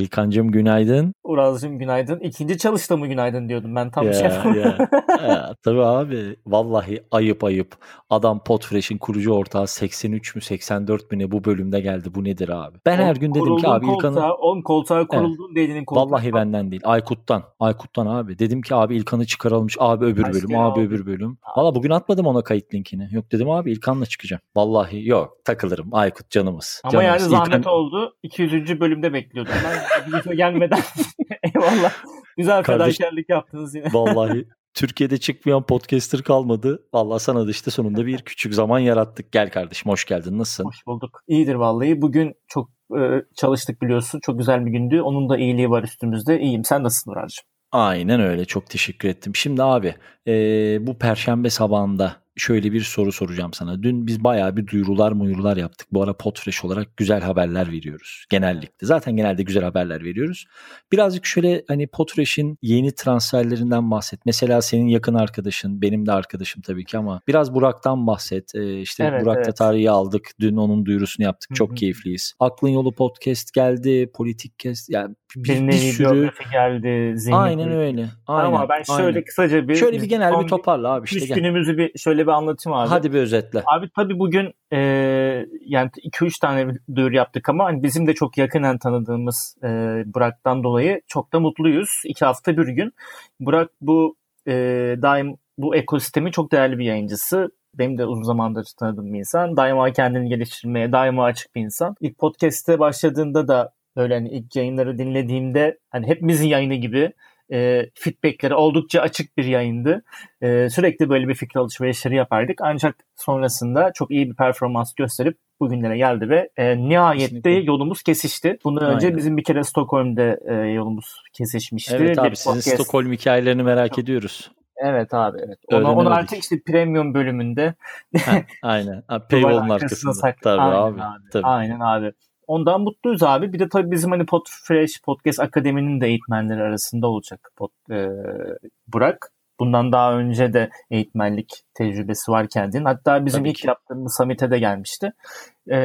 İlkancım günaydın. Uraz'cığım günaydın. İkinci çalışta mı günaydın diyordum ben tam Ya, şey ya. Ya, tabii abi vallahi ayıp ayıp. Adam Podfresh'in kurucu ortağı 83 mü 84 mü ne bu bölümde geldi. Bu nedir abi? Ben her gün dedim ki abi İlkan'ı koltuğa, on koltuğa kuruldun dediğinin koltuğa. Vallahi benden değil. Aykut'tan. Aykut'tan abi. Dedim ki abi İlkan'ı çıkaralmış. Abi öbür Kaç bölüm. Abi oldu? öbür bölüm. Valla bugün atmadım ona kayıt linkini. Yok dedim abi İlkan'la çıkacağım. Vallahi yok. Takılırım. Aykut canımız. Ama yani canımız. zahmet İlkan- oldu. 200. bölümde bekliyordum. Ben videoya gelmeden eyvallah. Güzel Kardeş- fedakarlık yaptınız yine. Vallahi Türkiye'de çıkmayan podcaster kalmadı. Vallahi sana da işte sonunda bir küçük zaman yarattık. Gel kardeşim hoş geldin. Nasılsın? Hoş bulduk. İyidir vallahi. Bugün çok e, çalıştık biliyorsun. Çok güzel bir gündü. Onun da iyiliği var üstümüzde. İyiyim. Sen nasılsın Uraz'cığım? Aynen öyle. Çok teşekkür ettim. Şimdi abi eee, bu perşembe sabahında şöyle bir soru soracağım sana. Dün biz bayağı bir duyurular muyurular yaptık. Bu ara Podfresh olarak güzel haberler veriyoruz. Genellikle. Zaten genelde güzel haberler veriyoruz. Birazcık şöyle hani Podfresh'in yeni transferlerinden bahset. Mesela senin yakın arkadaşın, benim de arkadaşım tabii ki ama biraz Burak'tan bahset. Ee, işte Evet, Burak evet. Tatari'yi aldık. Dün onun duyurusunu yaptık. Hı Çok keyifliyiz. Aklın Yolu Podcast geldi. Politik Cast. Yani bir, Bir bir sürü. geldi. Zihni Aynen öyle. Aynen. Ama ben şöyle aynen. kısaca bir Şöyle bir genel bir toparla abi işte üç gel. günümüzü bir şöyle bir anlatayım abi. Hadi bir özetle. Abi tabii bugün e, yani 2-3 tane bir duyuru yaptık ama hani bizim de çok yakinen tanıdığımız e, Burak'tan dolayı çok da mutluyuz. İki hafta bir gün. Burak bu e, daim bu ekosistemi çok değerli bir yayıncısı. Benim de uzun zamandır tanıdığım bir insan. Daima kendini geliştirmeye, daima açık bir insan. İlk podcast'te başladığında da böyle hani ilk yayınları dinlediğimde hani hepimizin yayını gibi e, feedbackleri oldukça açık bir yayındı. E, sürekli böyle bir fikir alışverişleri yapardık. Ancak sonrasında çok iyi bir performans gösterip bugünlere geldi ve e, nihayette Kesinlikle. yolumuz kesişti. Bundan önce Aynen. bizim bir kere Stockholm'da e, yolumuz kesişmişti. Evet Bir abi sizin podcast- Stockholm hikayelerini merak ediyoruz. Evet abi evet. Ona, onu artık işte premium bölümünde aynen. Ha, Paywall'un Duvarın arkasında. sak- Tabii Aynen abi. Tabii. Aynen abi. Ondan mutluyuz abi. Bir de tabii bizim hani Podfresh Podcast Akademi'nin de eğitmenleri arasında olacak Pod, e, Burak. Bundan daha önce de eğitmenlik tecrübesi var kendinin. Hatta bizim Tabii ilk ki. yaptığımız summit'e de gelmişti. E,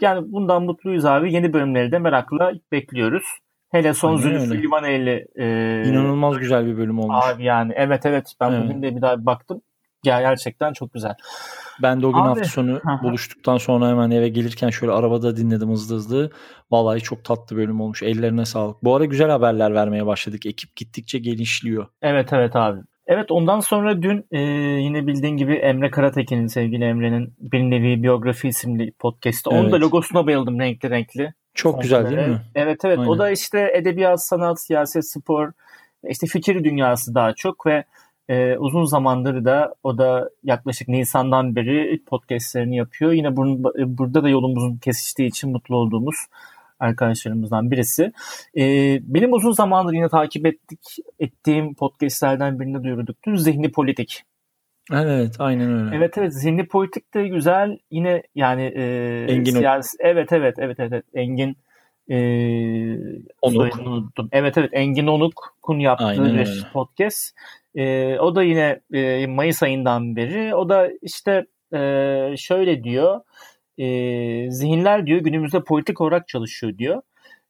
yani bundan mutluyuz abi. Yeni bölümleri de merakla bekliyoruz. Hele son Zülfü. Livaneli e, İnanılmaz güzel bir bölüm olmuş. Abi yani evet evet ben Evet. bugün de bir daha baktım. Ya gerçekten çok güzel. Ben de o gün Abi, hafta sonu buluştuktan sonra hemen eve gelirken şöyle arabada dinledim hızlı hızlı. Vallahi çok tatlı bölüm olmuş. Ellerine sağlık. Bu ara güzel haberler vermeye başladık. Ekip gittikçe genişliyor. Evet evet abi. Evet ondan sonra dün e, yine bildiğin gibi Emre Karatekin'in sevgili Emre'nin bir nevi biyografi isimli podcast'ı. Onun da Evet. logosuna bayıldım renkli renkli. Çok güzel değil mi? Evet evet. Aynen. O da işte edebiyat, sanat, siyaset, spor, işte fikir dünyası daha çok ve e, uzun zamandır da o da yaklaşık Nisan'dan beri podcastlerini yapıyor. Yine bunun, burada da yolumuzun kesiştiği için mutlu olduğumuz arkadaşlarımızdan birisi. E, benim uzun zamandır yine takip ettik ettiğim podcastlerden birinde duyurduk. Dün Zihni Politik. Evet aynen öyle. Evet evet Zihni Politik de güzel. Yine yani e, Engin siyasi, evet evet evet evet Engin e, Onuk. unuttum. Evet evet Engin Onuk'un yaptığı Aynen bir öyle. podcast. E, o da yine e, Mayıs ayından beri. O da işte e, şöyle diyor. E, zihinler diyor günümüzde politik olarak çalışıyor diyor.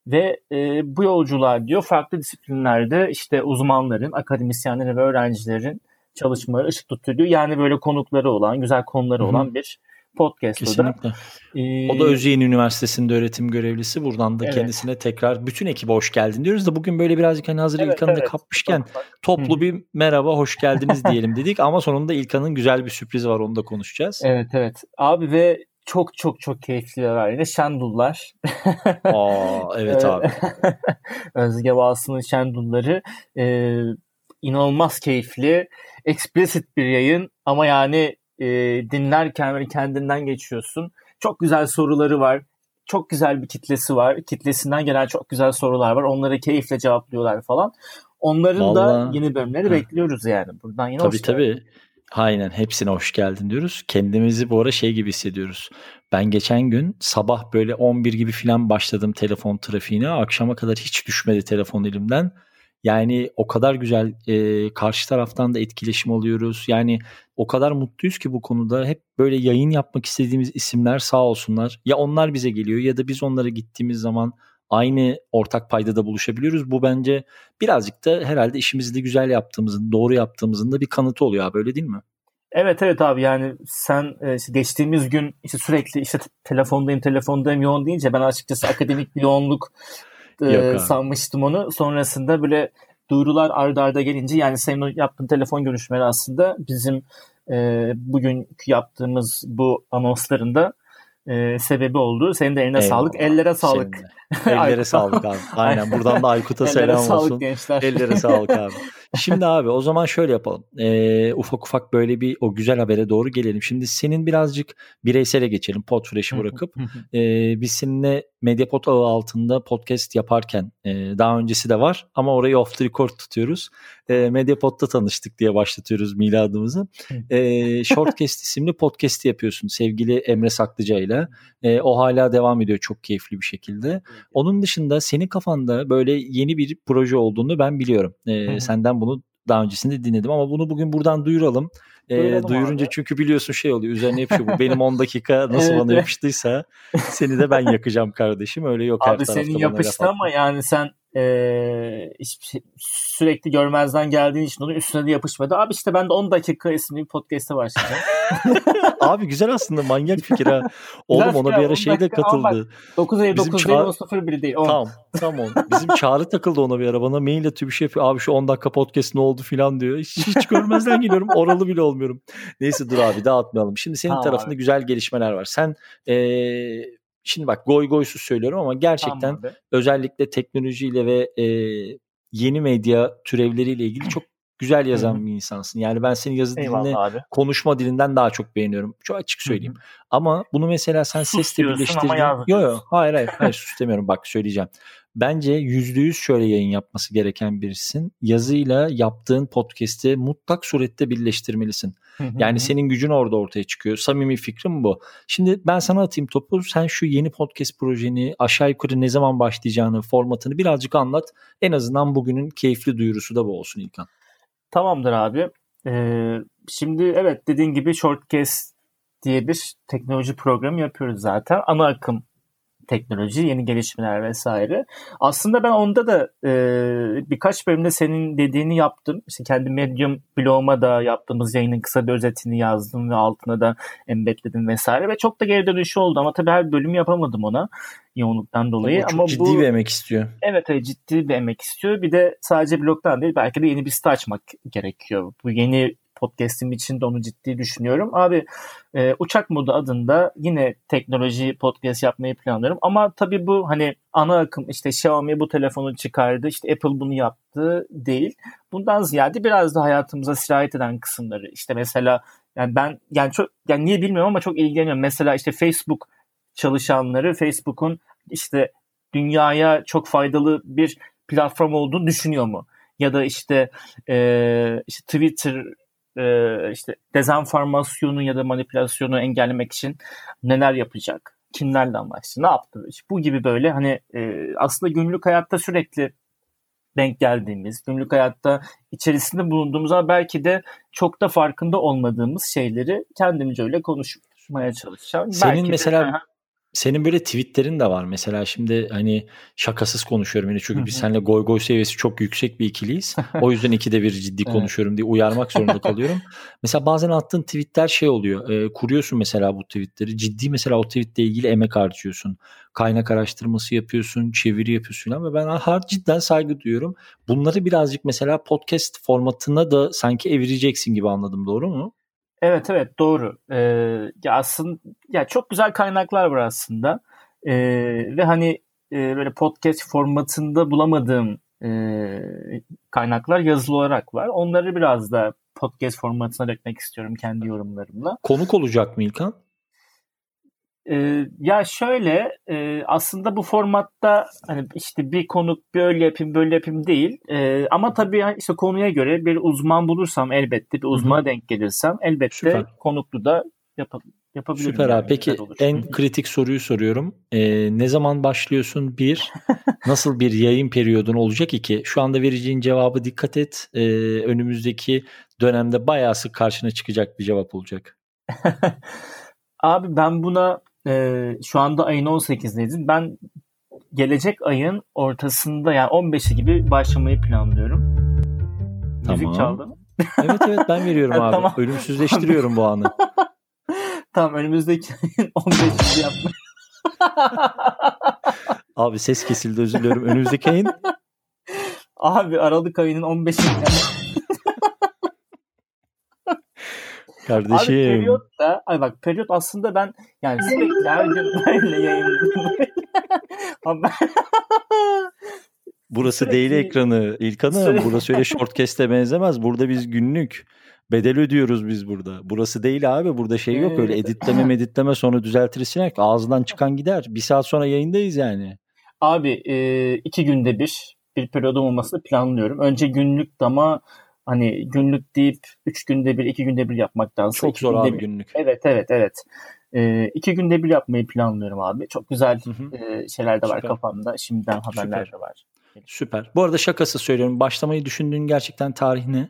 Ve e, bu yolculuğa diyor farklı disiplinlerde işte uzmanların, akademisyenlerin ve öğrencilerin çalışmaları ışık tutuyor diyor. Yani böyle konukları olan, güzel konuları Hı hı. olan bir podcast o da. Kesinlikle. Ee, O da Özyeğin Üniversitesi'nde öğretim görevlisi. Buradan da Evet. kendisine tekrar bütün ekibe hoş geldin diyoruz da bugün böyle birazcık hani hazır evet, İlkan'ı da evet. kapmışken Çok- toplu Hı. bir merhaba hoş geldiniz diyelim dedik ama sonunda İlkan'ın güzel bir sürprizi var onu da konuşacağız. Evet evet. Abi ve çok çok çok keyifliler. Yine Şendullar. Aa evet abi. Özge Bağsı'nın Şendulları. Ee, inanılmaz keyifli. Explicit bir yayın ama yani e, dinlerken böyle kendinden geçiyorsun. Çok güzel soruları var. Çok güzel bir kitlesi var. Kitlesinden gelen çok güzel sorular var. Onları keyifle cevaplıyorlar falan. Onların da Vallahi- yeni bölümleri Hı. bekliyoruz yani. Buradan yine Tabii hoş geldin. tabii. Aynen hepsine hoş geldin diyoruz. Kendimizi bu ara şey gibi hissediyoruz. Ben geçen gün sabah böyle 11 gibi falan başladım telefon trafiğine. Akşama kadar hiç düşmedi telefon elimden. Yani o kadar güzel e, karşı taraftan da etkileşim alıyoruz. Yani o kadar mutluyuz ki bu konuda. Hep böyle yayın yapmak istediğimiz isimler sağ olsunlar. Ya onlar bize geliyor ya da biz onlara gittiğimiz zaman aynı ortak paydada buluşabiliyoruz. Bu bence birazcık da herhalde işimizi de güzel yaptığımızın, doğru yaptığımızın da bir kanıtı oluyor abi öyle değil mi? Evet evet abi yani sen e, işte geçtiğimiz gün işte sürekli işte telefondayım telefondayım yoğun deyince ben açıkçası akademik bir yoğunluk e, sanmıştım onu. Sonrasında böyle duyurular arda arda gelince yani senin yaptığın telefon görüşmeleri aslında bizim e, bugünkü yaptığımız bu anonslarında e, sebebi oldu. Senin de eline Eyvallah. sağlık. Ellere sağlık. Ellere sağlık abi. Aynen buradan da Aykut'a selam sağlık olsun. Gençler. Ellere sağlık abi. Şimdi abi o zaman şöyle yapalım. Ee, ufak ufak böyle bir o güzel habere doğru gelelim. Şimdi senin birazcık bireysele geçelim. Podfresh'i bırakıp. e, biz seninle Mediapod ağı altında podcast yaparken e, daha öncesi de var ama orayı off the record tutuyoruz. E, Mediapod'da tanıştık diye başlatıyoruz miladımızı. E, Shortcast isimli podcast'i yapıyorsun sevgili Emre Saklıca ile. E, o hala devam ediyor çok keyifli bir şekilde. Onun dışında senin kafanda böyle yeni bir proje olduğunu ben biliyorum. E, senden bunu daha öncesinde dinledim ama bunu bugün buradan duyuralım. E, duyurunca abi. çünkü biliyorsun şey oluyor üzerine yapışıyor bu. Benim 10 dakika nasıl evet. bana yapıştıysa seni de ben yakacağım kardeşim. Öyle yok Abi senin yapıştı ama yani sen e, sürekli görmezden geldiğin için onun üstüne de yapışmadı. Abi işte ben de 10 dakika isimli bir podcast'e başlayacağım. Abi güzel aslında manyak fikir ha. Oğlum ona bir ara şey de katıldı. 9 Eylül 9 çağ... değil 0 1 değil 10. Tamam tamam. Bizim çağrı takıldı ona bir ara bana mail atıyor bir şey yapıyor. Abi şu 10 dakika podcast ne oldu filan diyor. Hiç, hiç görmezden geliyorum. Oralı bile olmuyorum. Neyse dur abi dağıtmayalım. Şimdi senin tamam tarafında abi. güzel gelişmeler var. Sen ee, şimdi bak goy goysuz söylüyorum ama gerçekten tamam özellikle teknolojiyle ve e, yeni medya türevleriyle ilgili çok güzel yazan bir insansın. Yani ben senin yazı dilini konuşma dilinden daha çok beğeniyorum. Çok açık söyleyeyim. Ama bunu mesela sen sus sesle birleştirdin. Yok yok hayır hayır hayır sus demiyorum bak söyleyeceğim. Bence yüzde yüz şöyle yayın yapması gereken birisin. Yazıyla yaptığın podcast'i mutlak surette birleştirmelisin. yani senin gücün orada ortaya çıkıyor. Samimi fikrim bu. Şimdi ben sana atayım topu. Sen şu yeni podcast projeni aşağı yukarı ne zaman başlayacağını, formatını birazcık anlat. En azından bugünün keyifli duyurusu da bu olsun İlkan. Tamamdır abi. Ee, şimdi evet dediğin gibi Shortcast diye bir teknoloji programı yapıyoruz zaten. Ana akım teknoloji, yeni gelişmeler vesaire. Aslında ben onda da e, birkaç bölümde senin dediğini yaptım. İşte kendi Medium bloguma da yaptığımız yayının kısa bir özetini yazdım ve altına da embedledim vesaire ve çok da geri dönüşü oldu ama tabii her bölümü yapamadım ona yoğunluktan dolayı. Çok ama ciddi bu, bir emek istiyor. Evet, evet ciddi bir emek istiyor. Bir de sadece blogdan değil belki de yeni bir site açmak gerekiyor. Bu yeni podcast'im için de onu ciddi düşünüyorum. Abi e, Uçak Modu adında yine teknoloji podcast yapmayı planlıyorum. Ama tabii bu hani ana akım işte Xiaomi bu telefonu çıkardı, işte Apple bunu yaptı değil. Bundan ziyade biraz da hayatımıza sirayet eden kısımları. İşte mesela yani ben yani çok yani niye bilmiyorum ama çok ilgileniyorum. Mesela işte Facebook çalışanları Facebook'un işte dünyaya çok faydalı bir platform olduğunu düşünüyor mu? Ya da işte, e, işte Twitter e, işte dezenformasyonu ya da manipülasyonu engellemek için neler yapacak? Kimlerle anlaştı? Ne yaptı? İşte bu gibi böyle hani e, aslında günlük hayatta sürekli denk geldiğimiz, günlük hayatta içerisinde bulunduğumuz ama belki de çok da farkında olmadığımız şeyleri kendimce öyle konuşmaya çalışacağım. Senin belki mesela de, senin böyle tweetlerin de var. Mesela şimdi hani şakasız konuşuyorum yine çünkü biz seninle goy goy seviyesi çok yüksek bir ikiliyiz. O yüzden ikide bir ciddi konuşuyorum diye uyarmak zorunda kalıyorum. mesela bazen attığın tweetler şey oluyor. E, kuruyorsun mesela bu tweetleri. Ciddi mesela o tweetle ilgili emek harcıyorsun. Kaynak araştırması yapıyorsun, çeviri yapıyorsun falan ve ben har cidden saygı duyuyorum. Bunları birazcık mesela podcast formatına da sanki evireceksin gibi anladım. Doğru mu? Evet evet doğru. Ee, ya aslında ya çok güzel kaynaklar var aslında. Ee, ve hani e, böyle podcast formatında bulamadığım e, kaynaklar yazılı olarak var. Onları biraz da podcast formatına dökmek istiyorum kendi yorumlarımla. Konuk olacak mı İlkan? Ee, ya şöyle e, aslında bu formatta hani işte bir konuk böyle yapayım böyle yapayım değil e, ama tabii işte konuya göre bir uzman bulursam elbette bir uzmana Hı-hı. denk gelirsem elbette Süper. konuklu da yap- yapabilirim. Süper yani. abi peki en kritik soruyu soruyorum ee, ne zaman başlıyorsun bir nasıl bir yayın periyodun olacak iki şu anda vereceğin cevabı dikkat et ee, önümüzdeki dönemde bayağı sık karşına çıkacak bir cevap olacak. Abi ben buna e, şu anda ayın 18'deyiz. Ben gelecek ayın ortasında yani 15'i gibi başlamayı planlıyorum. Tamam. Müzik çaldı mı? Evet evet ben veriyorum abi. Tamam. Ölümsüzleştiriyorum bu anı. Tamam önümüzdeki ayın 15'i yapma. Abi ses kesildi özür diliyorum. Önümüzdeki ayın Abi Aralık ayının 15'i. Kardeşim. Abi periyot da ay bak periyot aslında ben yani sürekli her gün böyle yayınlıyorum. Burası sürekli- değil ekranı İlkan'ım. Sürekli- Burası öyle shortcast'e benzemez. Burada biz günlük bedel ödüyoruz biz burada. Burası değil abi. Burada şey yok öyle editleme meditleme sonra düzeltiriz sinek. Ağzından çıkan gider. Bir saat sonra yayındayız yani. Abi e, iki günde bir bir periyodum olmasını planlıyorum. Önce günlük ama hani günlük deyip üç günde bir, iki günde bir yapmaktansa Çok zor günde abi bir- günlük. Evet evet evet. E, iki günde bir yapmayı planlıyorum abi. Çok güzel Hı hı. e, şeyler de var Süper. kafamda. Şimdiden haberler Süper. de var. Süper. Bu arada şakası söylüyorum. Başlamayı düşündüğün gerçekten tarih ne?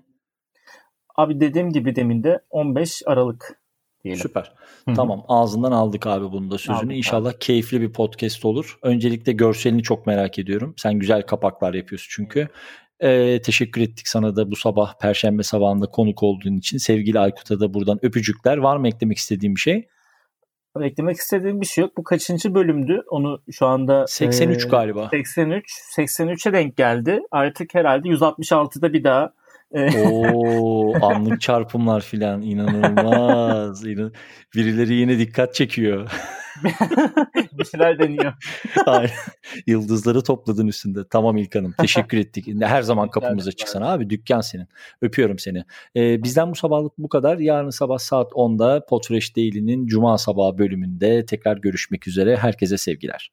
Abi dediğim gibi demin de 15 Aralık diyelim. Süper. Hı hı. Tamam ağzından aldık abi bunu da sözünü. Aldık İnşallah keyifli bir podcast olur. Öncelikle görselini çok merak ediyorum. Sen güzel kapaklar yapıyorsun çünkü. Ee, teşekkür ettik sana da bu sabah Perşembe sabahında konuk olduğun için. Sevgili Aykut'a da buradan öpücükler. Var mı eklemek istediğin bir şey? Eklemek istediğim bir şey yok. Bu kaçıncı bölümdü? Onu şu anda 83 e, galiba. 83. 83'e denk geldi. Artık herhalde 166'da bir daha Oo anlık çarpımlar filan inanılmaz. İnan- Birileri yine dikkat çekiyor. bir şeyler deniyor. Aynen. Yıldızları topladın üstünde. Tamam İlkan'ım. Teşekkür ettik. Her zaman kapımıza çıksana abi. Dükkan senin. Öpüyorum seni. Ee, bizden bu sabahlık bu kadar. Yarın sabah saat 10'da Potfresh Daily'nin Cuma sabahı bölümünde tekrar görüşmek üzere. Herkese sevgiler.